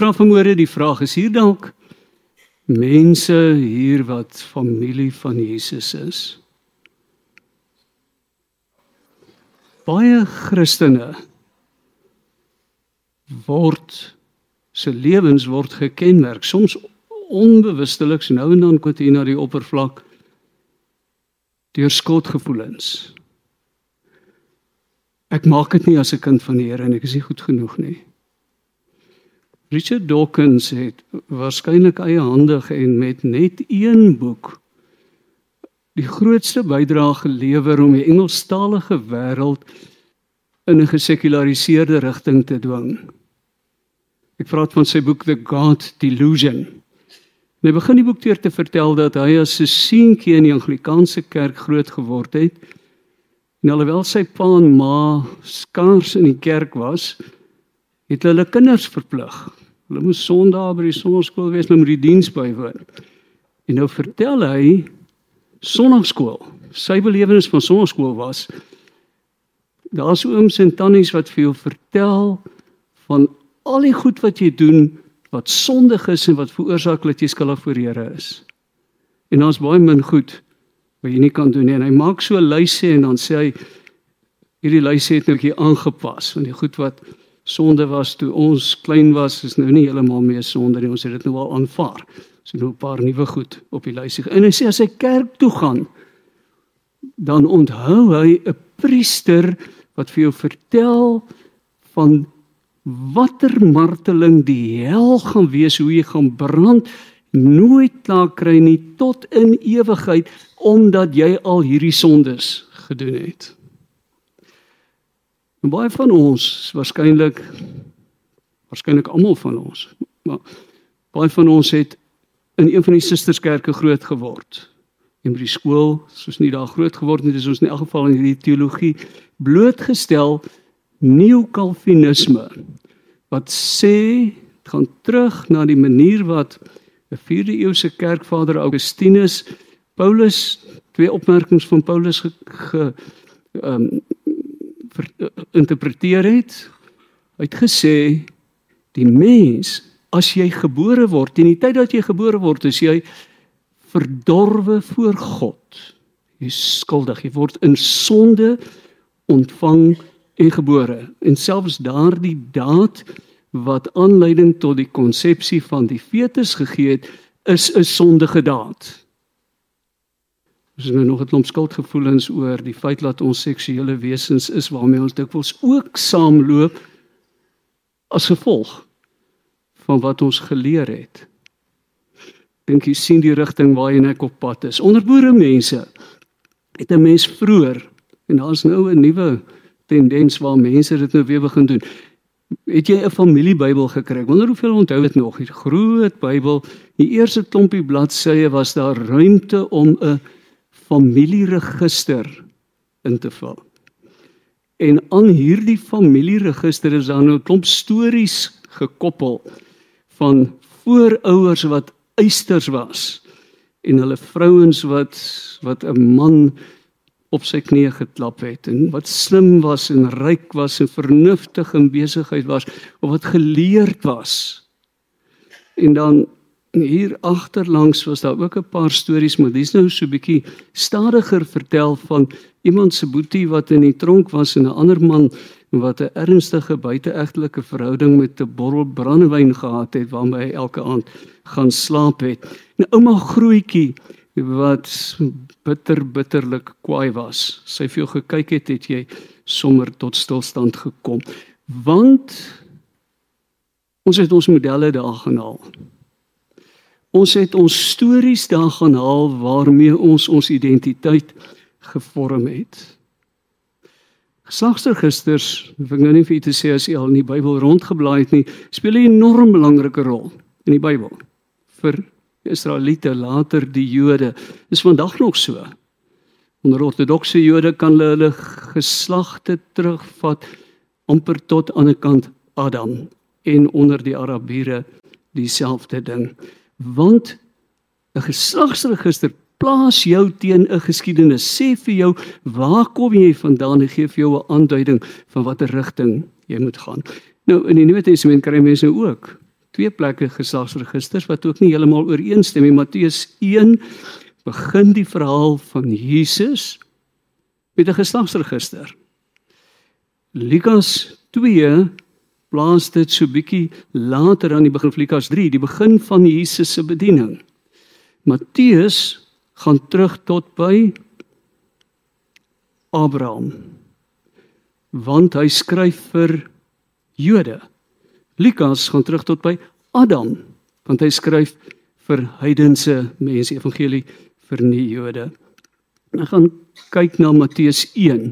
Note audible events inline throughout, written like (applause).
Vra vanmôre die vraag is hier dalk mense hier wat familie van Jesus is. Baie Christene word se lewens word gekenmerk soms onbewustelik nou en dan kom dit na die oppervlak deur skuldgevoelens. Ek maak dit nie as 'n kind van die Here en ek is nie goed genoeg nie. Richard Dawkins het waarskynlik eie handig en met net een boek die grootste bydrae gelewer om die Engelstalige wêreld in 'n gesekulariseerde rigting te dwing. Ek praat van sy boek The God Delusion. Hy begin die boek deur te vertel dat hy as 'n seentjie in die Anglikaanse kerk groot geword het. En alhoewel sy pa en ma skaars in die kerk was, het hulle kinders verplig. Hulle moes Sondag by die sonnaarskool wees, hulle moet die diens bywoon. En nou vertel hy sonnaarskool. Sy belewenis van sonnaarskool was daar's ooms en tannies wat vir jou vertel van al die goed wat jy doen wat sondig is en wat veroorsaak dat jy skuldig voor Here is. En daar's baie min goed wat jy nie kan doen nie. En hy maak so 'n lysie en dan sê hy hierdie lysie het nou 'n bietjie aangepas van die goed wat sonde was toe ons klein was, is nou nie heeltemal meer sonde nie. Ons het dit nou al aanvaar. So nou 'n paar nuwe goed op die lysie. En hy sê as hy kerk toe gaan, dan onthou hy 'n priester wat vir jou vertel van watter marteling die hel gaan wees, hoe jy gaan brand, nooit klaar kry nie tot in ewigheid omdat jy al hierdie sondes gedoen het. En baie van ons, waarskynlik waarskynlik almal van ons, maar baie van ons het in een van die susterskerke groot geword. En by die skool, soos nie daar groot geword het, is ons in elk geval in hierdie teologie blootgestel neokalvinisme wat sê gaan terug na die manier wat 'n 4de eeuse kerkvader Augustinus Paulus twee opmerkings van Paulus ge, uh, interpreteer het. Hy het gesê die mens as jy gebore word, in die tyd dat jy gebore word, is jy verdorwe voor God. Jy is skuldig, jy word in sonde ontvang en gebore en selfs daardie daad wat aanleiding tot die konsepsie van die fetus gegee het is 'n sondige daad. Ons het nou nog 'n klomp skuldgevoelens oor die feit dat ons seksuele wesens is waarmee ons dikwels ook saamloop as gevolg van wat ons geleer het. Dink jy sien die rigting waarheen ek op pad is? Onder boere mense het 'n mens vroeër en daar's nou 'n nuwe tendens waar mense dit nou weer begin doen. Het jy 'n familiebybel gekry? Wonder hoeveel onthou dit nog? Die groot Bybel, die eerste klompie bladsye was daar ruimte om 'n familieregister in te vul. En aan hierdie familieregister is daar nou 'n klomp stories gekoppel van voorouers wat eisters was en hulle vrouens wat wat 'n man op sy knieë geklap het en wat slim was en ryk was en vernuftig in besigheid was of wat geleerd was. En dan hier agterlangs was daar ook 'n paar stories, maar dis nou so 'n bietjie stadiger vertel van iemand se boetie wat in die tronk was en 'n ander man wat 'n ernstige buiteegtelike verhouding met 'n bottel brandewyn gehad het waarmee hy elke aand gaan slaap het. 'n Ouma grootjie wat bitter bitterlik kwaai was. Sy vir jou gekyk het, het jy sommer tot stilstand gekom. Want ons het ons modelle daar gaan haal. Ons het ons stories daar gaan haal waarmee ons ons identiteit gevorm het. Geslagsregisters, ek nou nie vir u te sê as u al in die Bybel rondgeblaai het nie, speel 'n enorm belangrike rol in die Bybel vir Israeliete, later die Jode. Dis vandag nog so. Onder ortodokse Jode kan hulle hulle geslagte terugvat amper tot aan die kant Adam en onder die Arabiere dieselfde ding. Want 'n geslagsregister plaas jou teen 'n geskiedenis. Sê vir jou waar kom jy vandaan en gee vir jou 'n aanduiding van watter rigting jy moet gaan. Nou in die Nuwe Testament kry mense ook twee plekke geslagsregisters wat ook nie heeltemal ooreenstem nie. Matteus 1 begin die verhaal van Jesus met 'n geslagsregister. Lukas 2 plaas dit so bietjie later aan die begin van Lukas 3, die begin van Jesus se bediening. Matteus gaan terug tot by Abraham. Want hy skryf vir Jode. Lukas gaan terug tot by Adam, want hy skryf vir heidense mense evangelie vir nie Jode. Ons gaan kyk na Matteus 1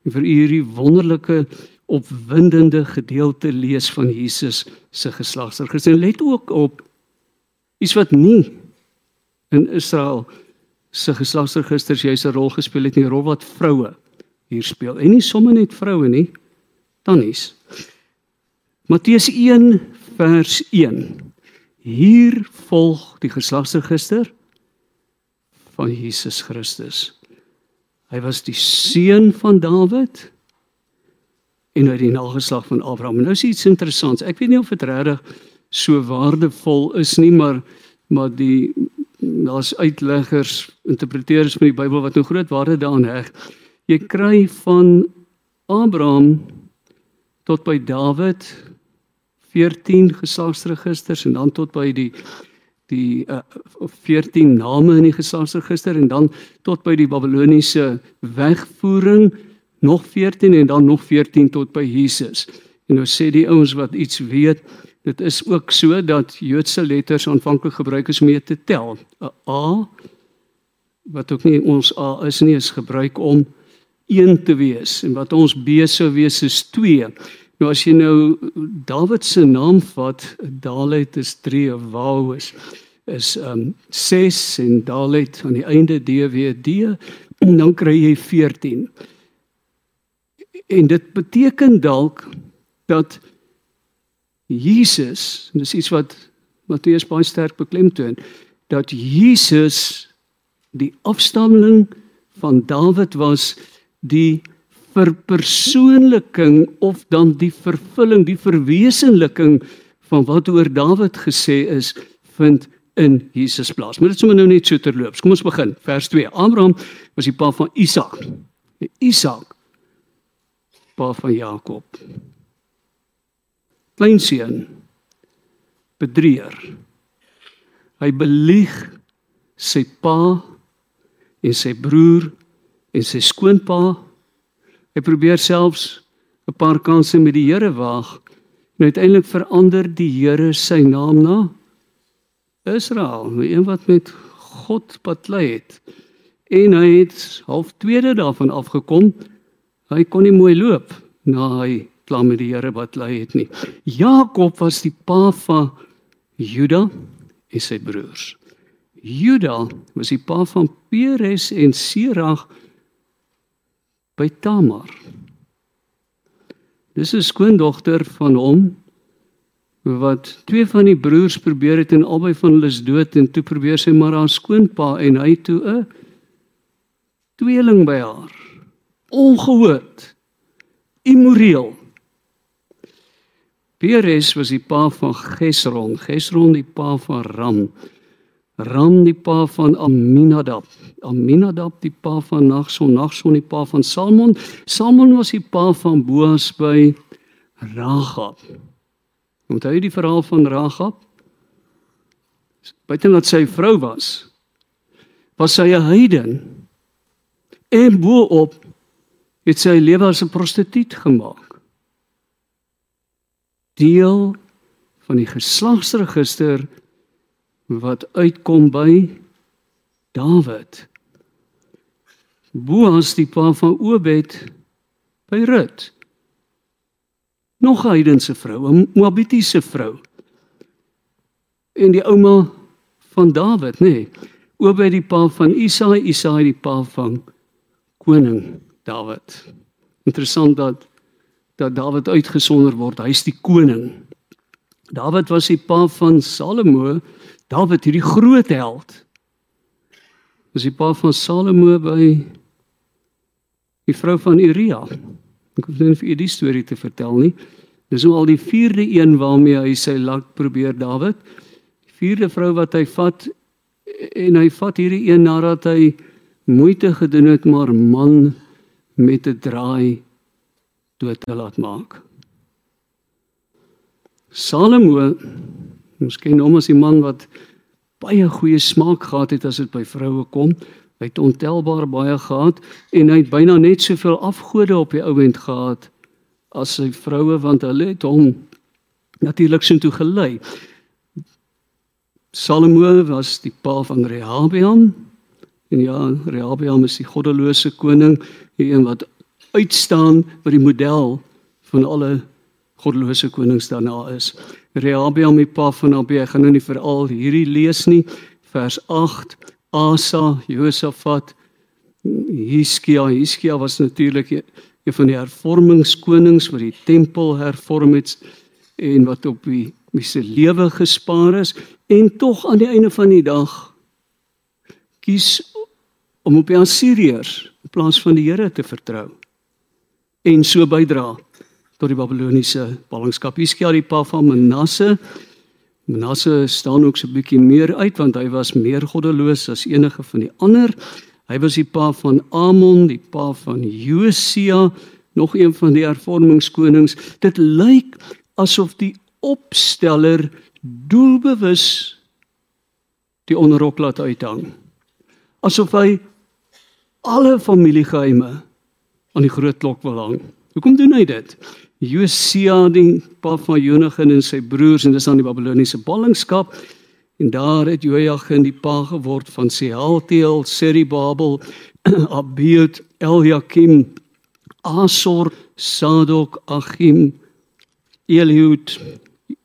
en vir hierdie wonderlike opwindende gedeelte lees van Jesus se geslagsregister. Let ook op iets wat nie in Israel se geslagsregisters juis 'n rol gespeel het nie, 'n rol wat vroue hier speel. En nie sommer net vroue nie, tannies. Matteus 1 vers 1. Hier volg die geslagsregister van Jesus Christus. Hy was die seun van Dawid en uit die nageslag van Abraham. Nou is iets interessants. Ek weet nie of dit regtig so waardevol is nie, maar maar die daar's uitleggers, interpreteerders van die Bybel wat 'n nou groot waarde daaraan heg. Jy kry van Abraham tot by Dawid 14 geslagsregisters en dan tot by die die uh, 14 name in die geslagsregister en dan tot by die Babiloniese wegvoering nog 14 en dan nog 14 tot by Jesus. En nou sê die ouens wat iets weet, dit is ook so dat Joodse letters aanvanklik gebruik is om mee te tel. 'n A wat ook nie ons A is nie, is gebruik om 1 te wees en wat ons B sou wees is 2. Nou as jy nou Dawid se naam vat, Dalet is 3 of Wau is is um 6 en Dalet aan die einde DWD en dan kry jy 14. En dit beteken dalk dat Jesus, dis iets wat Matteus baie sterk beklemtoon, dat Jesus die afstammeling van Dawid was die verpersoonliking of dan die vervulling, die verwesenliking van wat oor Dawid gesê is, vind in Jesus plaas. Maar dit sommer nou net so terloops. Kom ons begin. Vers 2. Abraham was die pa van Isak. Isak pa van Jakob. Kleinseun bedrieër. Hy belieg sy pa en sy broer en sy skoonpa Hy probeer selfs 'n paar kansse met die Here waag en uiteindelik verander die Here sy naam na Israel, een wat met God baklei het. En hy het half tweede daarvan afgekom. Hy kon nie mooi loop na hy klaar met die Here baklei het nie. Jakob was die pa van Juda en sy broers. Juda was die pa van Peres en Serag by Tamar. Dis 'n skoondogter van hom wat twee van die broers probeer het en albei van hulle is dood en toe probeer sy maar haar skoonpa en hy toe 'n tweeling by haar. Ongehoord. Immoreel. Peres was die pa van Gesron, Gesron die pa van Ram. Ram die pa van Aminadab. Aminadab die pa van Nagson, Nagson die pa van Salmon. Salmon was die pa van Boas by Ragab. Onthou jy die verhaal van Ragab? Buiten dat sy vrou was, was sy 'n heiden. En bo-op het sy lewe as 'n prostituut gemaak. Deel van die geslagsregister wat uitkom by Dawid. Boas die pa van Obed by Rut. Nog 'n heidense vrou, 'n Moabitiese vrou. En die ouma van Dawid, nê. Nee, Obed die pa van Isaai, Isaai die pa van koning Dawid. Interessant dat dat Dawid uitgesonder word. Hy's die koning. Dawid was die pa van Salomo, Dawid hierdie groot held. Was die pa van Salomo by die vrou van Uria. Ek hoef net vir u die storie te vertel nie. Dis nou al die vierde een waarmee hy sy lak probeer Dawid. Die vierde vrou wat hy vat en hy vat hierdie een nadat hy moeite gedoen het maar man met 'n draai dood te laat maak. Salomo, miskien hom as die man wat baie goeie smaak gehad het as dit by vroue kom. Hy het ontelbaar baie gehad en hy het byna net soveel afgode op die ouend gehad as sy vroue want hulle het hom natuurlik sin toe gelei. Salomo was die pa van Rehabeam. En ja, Rehabeam is die goddelose koning, die een wat uitstaan vir die model van alle goddelose konings daarna is. Rehabeam die pa van Abia, ek gaan nou nie veral hierdie lees nie. Vers 8: Asa, Josafat, Hiskia, Hiskia was natuurlik een van die hervormingskonings wat die tempel hervorm het en wat op die mense lewe gespaar is en tog aan die einde van die dag kies om op die Assiriërs in plaas van die Here te vertrou en so bydra tot die Babiloniese ballingskap. Hiskia die pa van Manasse. Manasse staan ook so 'n bietjie meer uit want hy was meer goddeloos as enige van die ander. Hy was die pa van Amon, die pa van Josia, nog een van die hervormingskonings. Dit lyk asof die opsteller doelbewus die onderrok laat uithang. Asof hy alle familiegeheime aan die groot klok wil hang. Hoekom doen hy dit? Josia die pa van Jonathan en sy broers en dis aan die Babiloniese ballingskap en daar het Jojagin die pa geword van Sealtiel, Seribabel, (clears throat) Abiud, Eliakim, Asor, Sadok, Achim, Eliud,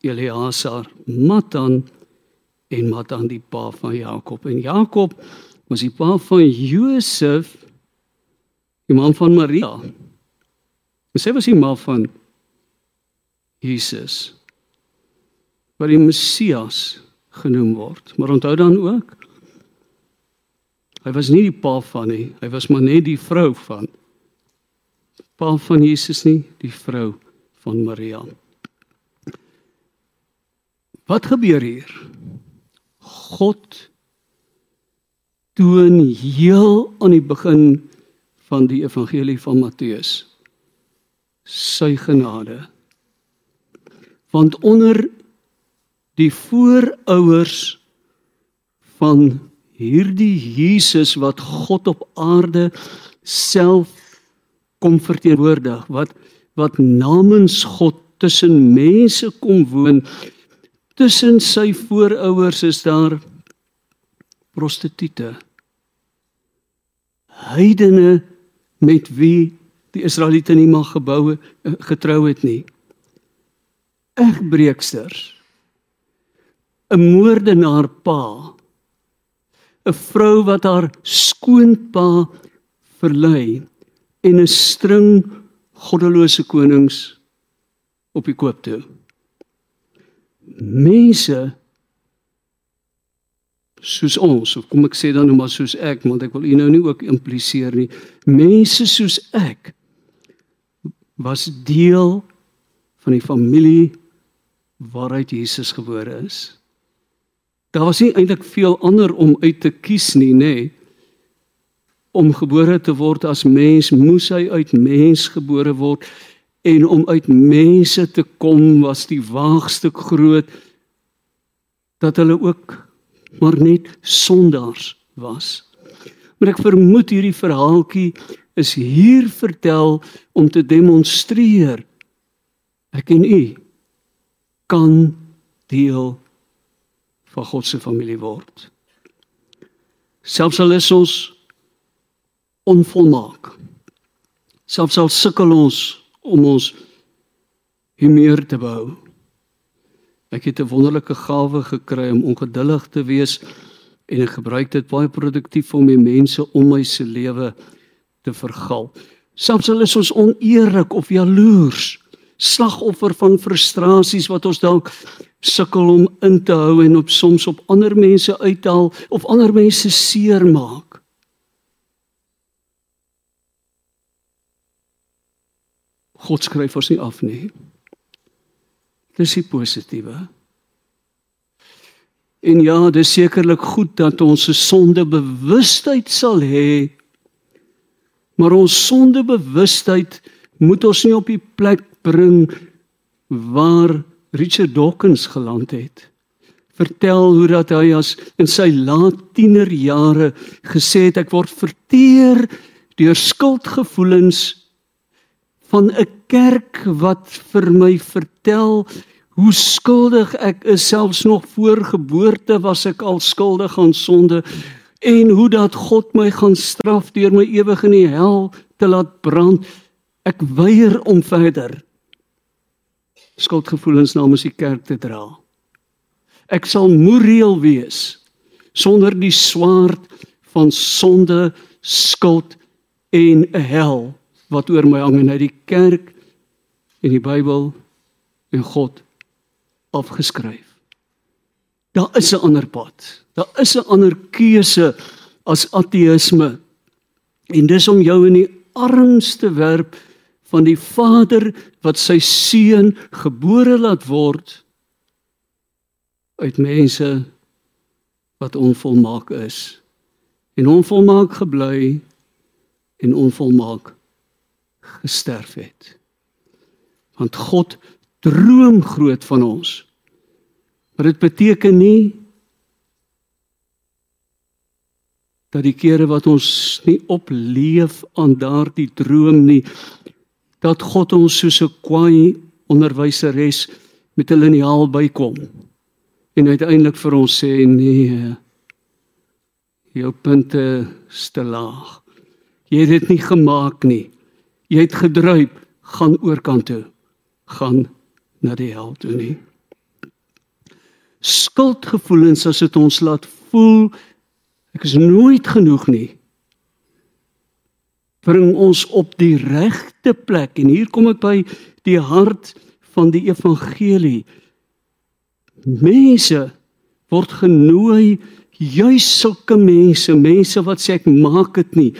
Eleazar, Matan en Matan die pa van Jakob en Jakob was die pa van Josef die man van Maria. En sy was die ma van Jesus wat die Messias genoem word. Maar onthou dan ook hy was nie die pa van nie, hy was maar net die vrou van pa van Jesus nie, die vrou van Maria. Wat gebeur hier? God toon heel aan die begin van die evangelie van Matteus. Sy genade. Want onder die voorouers van hierdie Jesus wat God op aarde self kom verteenwoordig wat wat namens God tussen mense kom woon tussen sy voorouers is daar prostituie heidene met wie die Israeliete nie mag geboue eh, getrou het nie. Egbreeksters. 'n moordenaar pa. 'n vrou wat haar skoonpa verlei en 'n string goddelose konings op die koop toe. Mense soos ons of kom ek sê dan nou maar soos ek want ek wil u nou nie ook impliseer nie mense soos ek was deel van die familie waaruit Jesus gebore is. Daar was nie eintlik veel ander om uit te kies nie, nê. Nee. Om gebore te word as mens, moes hy uit mens gebore word en om uit mense te kom was die waagstuk groot dat hulle ook maar net sondaars was. Maar ek vermoed hierdie verhaaltjie is hier vertel om te demonstreer ek en u kan deel van God se familie word. Selfs al is ons onvolmaak. Selfs al sukkel ons om ons humeur te behou. Ek het 'n wonderlike gawe gekry om ongeduldig te wees en ek gebruik dit baie produktief om die mense om my se lewe te vergal. Al is ons oneerlik of jaloers, slagoffer van frustrasies wat ons dalk sukkel om in te hou en op soms op ander mense uithaal of ander mense seermaak. God skryf ons nie af nie. Dis die positiewe. En ja, dis sekerlik goed dat ons 'n sondebewustheid sal hê. Maar ons sondebewustheid moet ons nie op die plek bring waar Richard Dawkins geland het. Vertel hoe dat hy as in sy laat tienerjare gesê het ek word verteer deur skuldgevoelens van 'n kerk wat vir my vertel hoe skuldig ek is. Selfs nog voor geboorte was ek al skuldig aan sonde en hoe dat God my gaan straf deur my ewig in die hel te laat brand. Ek weier om verder. Skuldgevoelens namens die kerk te dra. Ek sal moreel wees sonder die swaard van sonde skuld en 'n hel wat oor my hang en uit die kerk en die Bybel en God afgeskryf. Daar is 'n ander pad. Daar is 'n ander keuse as ateïsme. En dis om jou in die arms te werp van die Vader wat sy seun gebore laat word uit mense wat onvolmaak is en onvolmaak gebly en onvolmaak gesterf het. Want God droom groot van ons. Maar dit beteken nie dat die kere wat ons nie opleef aan daardie droom nie dat God ons soos 'n kwaai onderwyseres met 'n liniaal bykom en uiteindelik vir ons sê nee jou punte is te laag. Jy het dit nie gemaak nie. Jy het gedruip. Gaan oorkant toe gaan na die hel toe nie. Skuldgevoelens as dit ons laat voel ek is nooit genoeg nie. Bring ons op die regte plek en hier kom ek by die hart van die evangelie. Mense word genooi juis sulke mense, mense wat sê ek maak dit nie.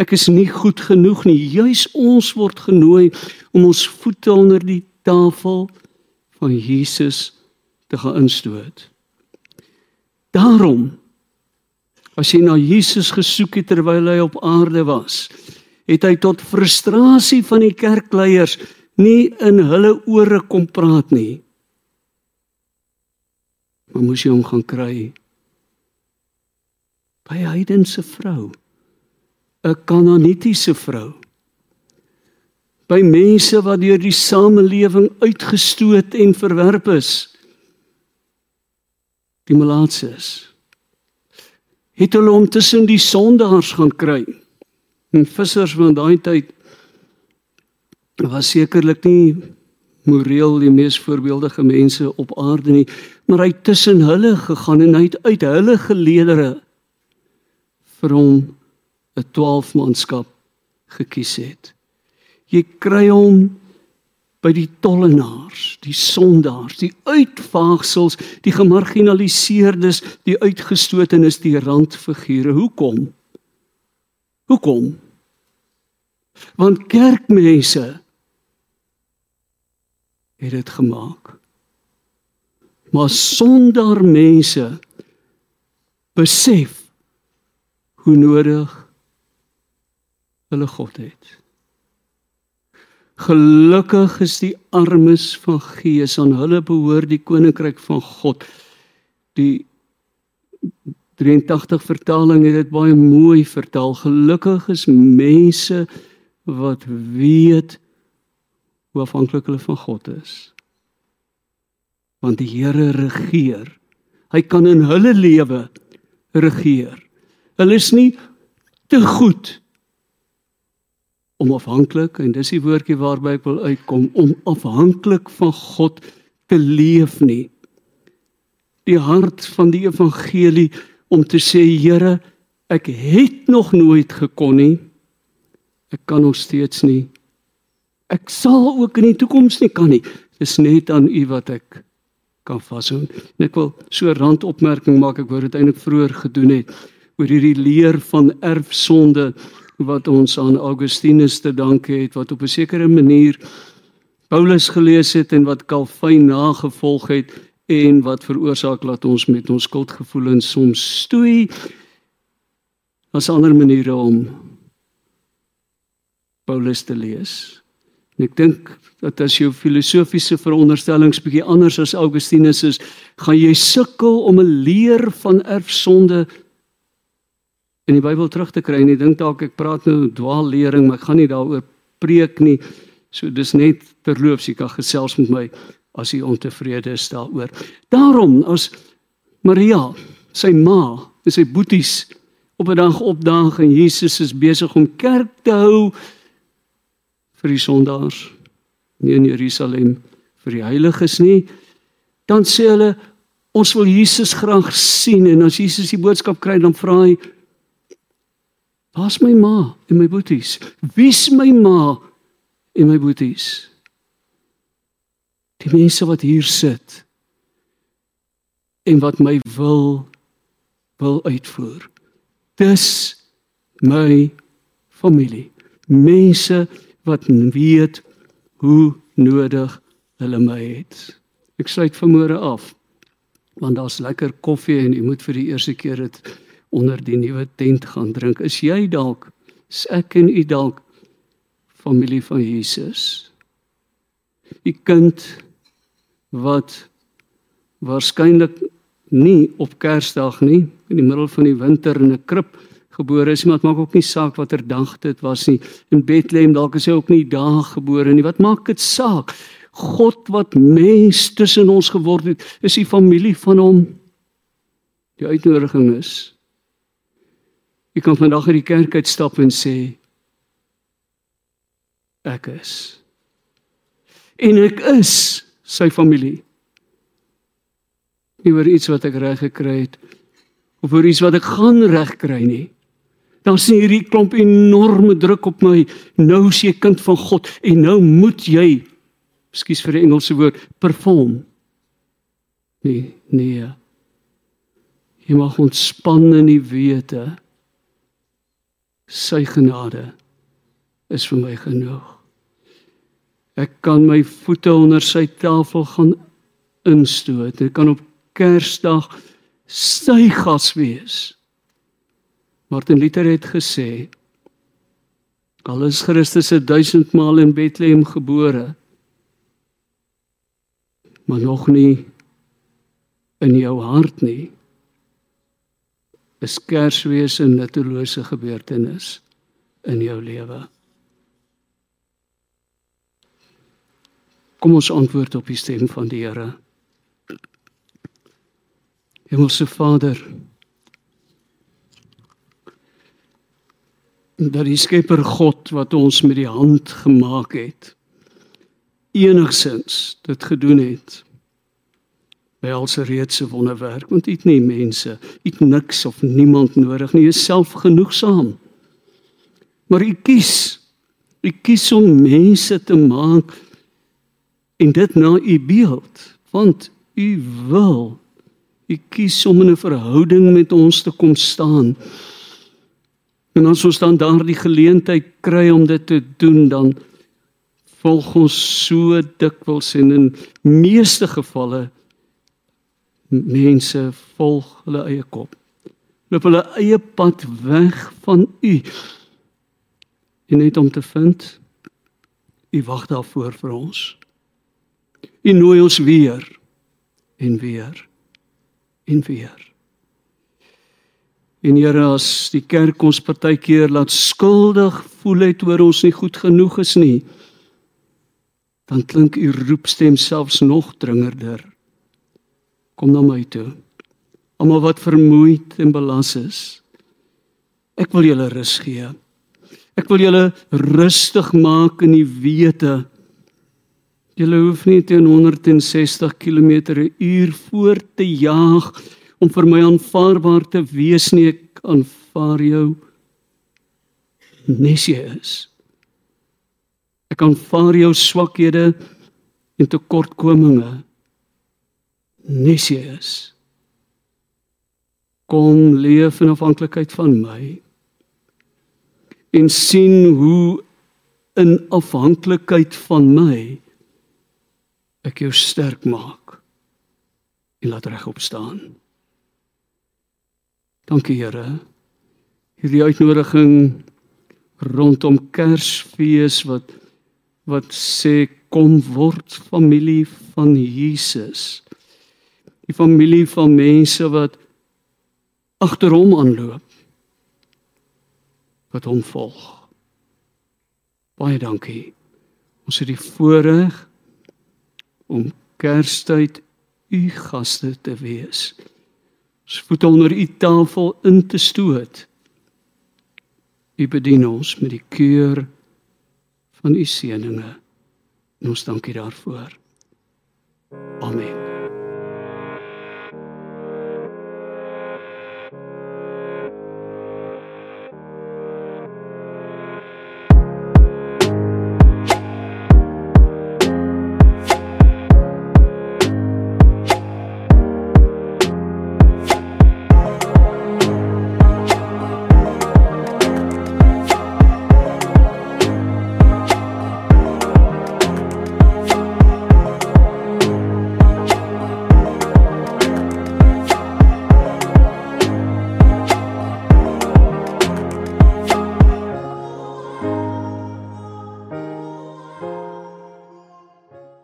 Ek is nie goed genoeg nie. Juis ons word genooi om ons voete onder die tafel van Jesus te gaan instoot. Daarom as jy na Jesus gesoek het terwyl hy op aarde was, het hy tot frustrasie van die kerkleiers nie in hulle ore kom praat nie. Maar moes jy hom gaan kry by heidense vrou, 'n kananitiese vrou by mense wat deur die samelewing uitgestoot en verwerp is. Die malaatses het hulle om tussen die sondaars gaan kry. En vissers van daai tyd was sekerlik nie moreel die mees voorbeeldige mense op aarde nie, maar hy het tussen hulle gegaan en hy het uit hulle geleedere vir hom 'n 12 manskap gekies het. Jy kry hom by die tollenaars, die sondaars, die uitvaagsels, die gemarginaliseerdes, die uitgestotenes, die randfigure. Hoekom? Hoekom? Want kerkmense het dit gemaak. Maar sonder mense besef hoe nodig hulle God het. Gelukkig is die armes van gees aan hulle behoort die koninkryk van God. Die 83 vertaling het dit baie mooi vertaal. Gelukkig is mense wat weet hoe afhanklik hulle van God is. Want die Here regeer. Hy kan in hulle lewe regeer. Hulle is nie te goed om afhanklik en dis die woordjie waarby ek wil uitkom om afhanklik van God te leef nie. Die hart van die evangelie om te sê Here, ek het nog nooit gekon nie. Ek kan nog steeds nie. Ek sal ook in die toekoms nie kan nie. Dis net aan U wat ek kan vashou. Ek wil so 'n randopmerking maak ek wou dit eintlik vroeër gedoen het oor hierdie leer van erfsonde wat ons aan Augustinus te danke het wat op 'n sekere manier Paulus gelees het en wat Calvin nagevolg het en wat veroorsaak dat ons met ons skuldgevoelens soms stoei. Daar's ander maniere om Paulus te lees. En ek dink dat as jou filosofiese veronderstellings bietjie anders as Augustinus is, gaan jy sukkel om 'n leer van erfsonde in die Bybel terug te kry. En ek dink dalk ek praat nou dwaallering, maar ek gaan nie daaroor preek nie. So dis net terloops jy kan gesels met my as jy ontevrede is daaroor. Daarom as Maria, sy ma, en sy boeties op 'n dag opdaag en Jesus is besig om kerk te hou vir die sondaars nie in Jerusalem vir die heiliges nie, dan sê hulle ons wil Jesus graag sien en as Jesus die boodskap kry dan vra hy Waar's my ma en my boeties? Wie's my ma en my boeties? Die mense wat hier sit en wat my wil wil uitvoer. Dis my familie. Mense wat weet hoe nodig hulle my het. Ek sluit vanmôre af want daar's lekker koffie en jy moet vir die eerste keer dit onder die nuwe tent gaan drink. Is jy dalk is ek en u dalk familie van Jesus? U kind wat waarskynlik nie op Kersdag nie in die middel van die winter in 'n krib gebore is, maar dit maak ook nie saak watter dag dit was nie. In Bethlehem dalk is hy ook nie daar gebore nie. Wat maak dit saak? God wat mens tussen ons geword het, is die familie van hom. Die uitnodiging is Jy kan vandag uit die kerk uitstap en sê ek is. En ek is sy familie. Nie oor iets wat ek reg gekry het of oor iets wat ek gaan reg kry nie. Dan sien hierdie klomp enorme druk op my. Nou is jy kind van God en nou moet jy Ekskuus vir die Engelse woord perform. Nee, nee. Jy mag ontspan in die wete sy genade is vir my genoeg. Ek kan my voete onder sy tafel gaan instoot. Ek kan op Kersdag sy gas wees. Martin Luther het gesê al is Christus 1000 maal in Bethlehem gebore maar nog nie in jou hart nie is Kersfees 'n nuttelose gebeurtenis in jou lewe. Kom ons antwoord op die stem van die Here. Hemelse Vader, dat die Skepper God wat ons met die hand gemaak het, enigsins dit gedoen het alse reeds 'n wonderwerk want dit nie mense, dit niks of niemand nodig nie, jouself genoegsaam. Maar u kies, u kies om mense te maak en dit na u beeld, want u wil u kies om in 'n verhouding met ons te kom staan. En as ons dan daardie geleentheid kry om dit te doen, dan volg ons so dikwels en in meeste gevalle mense volg hulle eie kop. Loop hulle eie pad weg van u. En net om te vind u wag daarvoor vir ons. U nooi ons weer en weer en weer. En Here as die kerk ons partykeer laat skuldig voel het oor ons nie goed genoeg is nie, dan klink u roepstem selfs nog dringerder kom na my toe. Almal wat vermoeid en belas is. Ek wil julle rus gee. Ek wil julle rustig maak in die wete. Julle hoef nie teen 160 km/h voort te jaag om vir my aanvaarbaar te wees nie. Ek aanvaar jou nes jy is. Ek aanvaar jou swakhede en tekortkominge Nisius kom leef in afhanklikheid van my en sien hoe in afhanklikheid van my ek jou sterk maak en laat regop staan. Dankie Here. Hierdie uitnodiging rondom Kersfees wat wat sê kom word familie van Jesus. Die familie van mense wat agter hom aanloop. Wat hom volg. Baie dankie. Ons het die voorreg om Kerstyd u gaste te wees. Ons voet onder u tafel in te stoot. U bedien ons met die keur van u seëninge. Ons dankie daarvoor. Amen.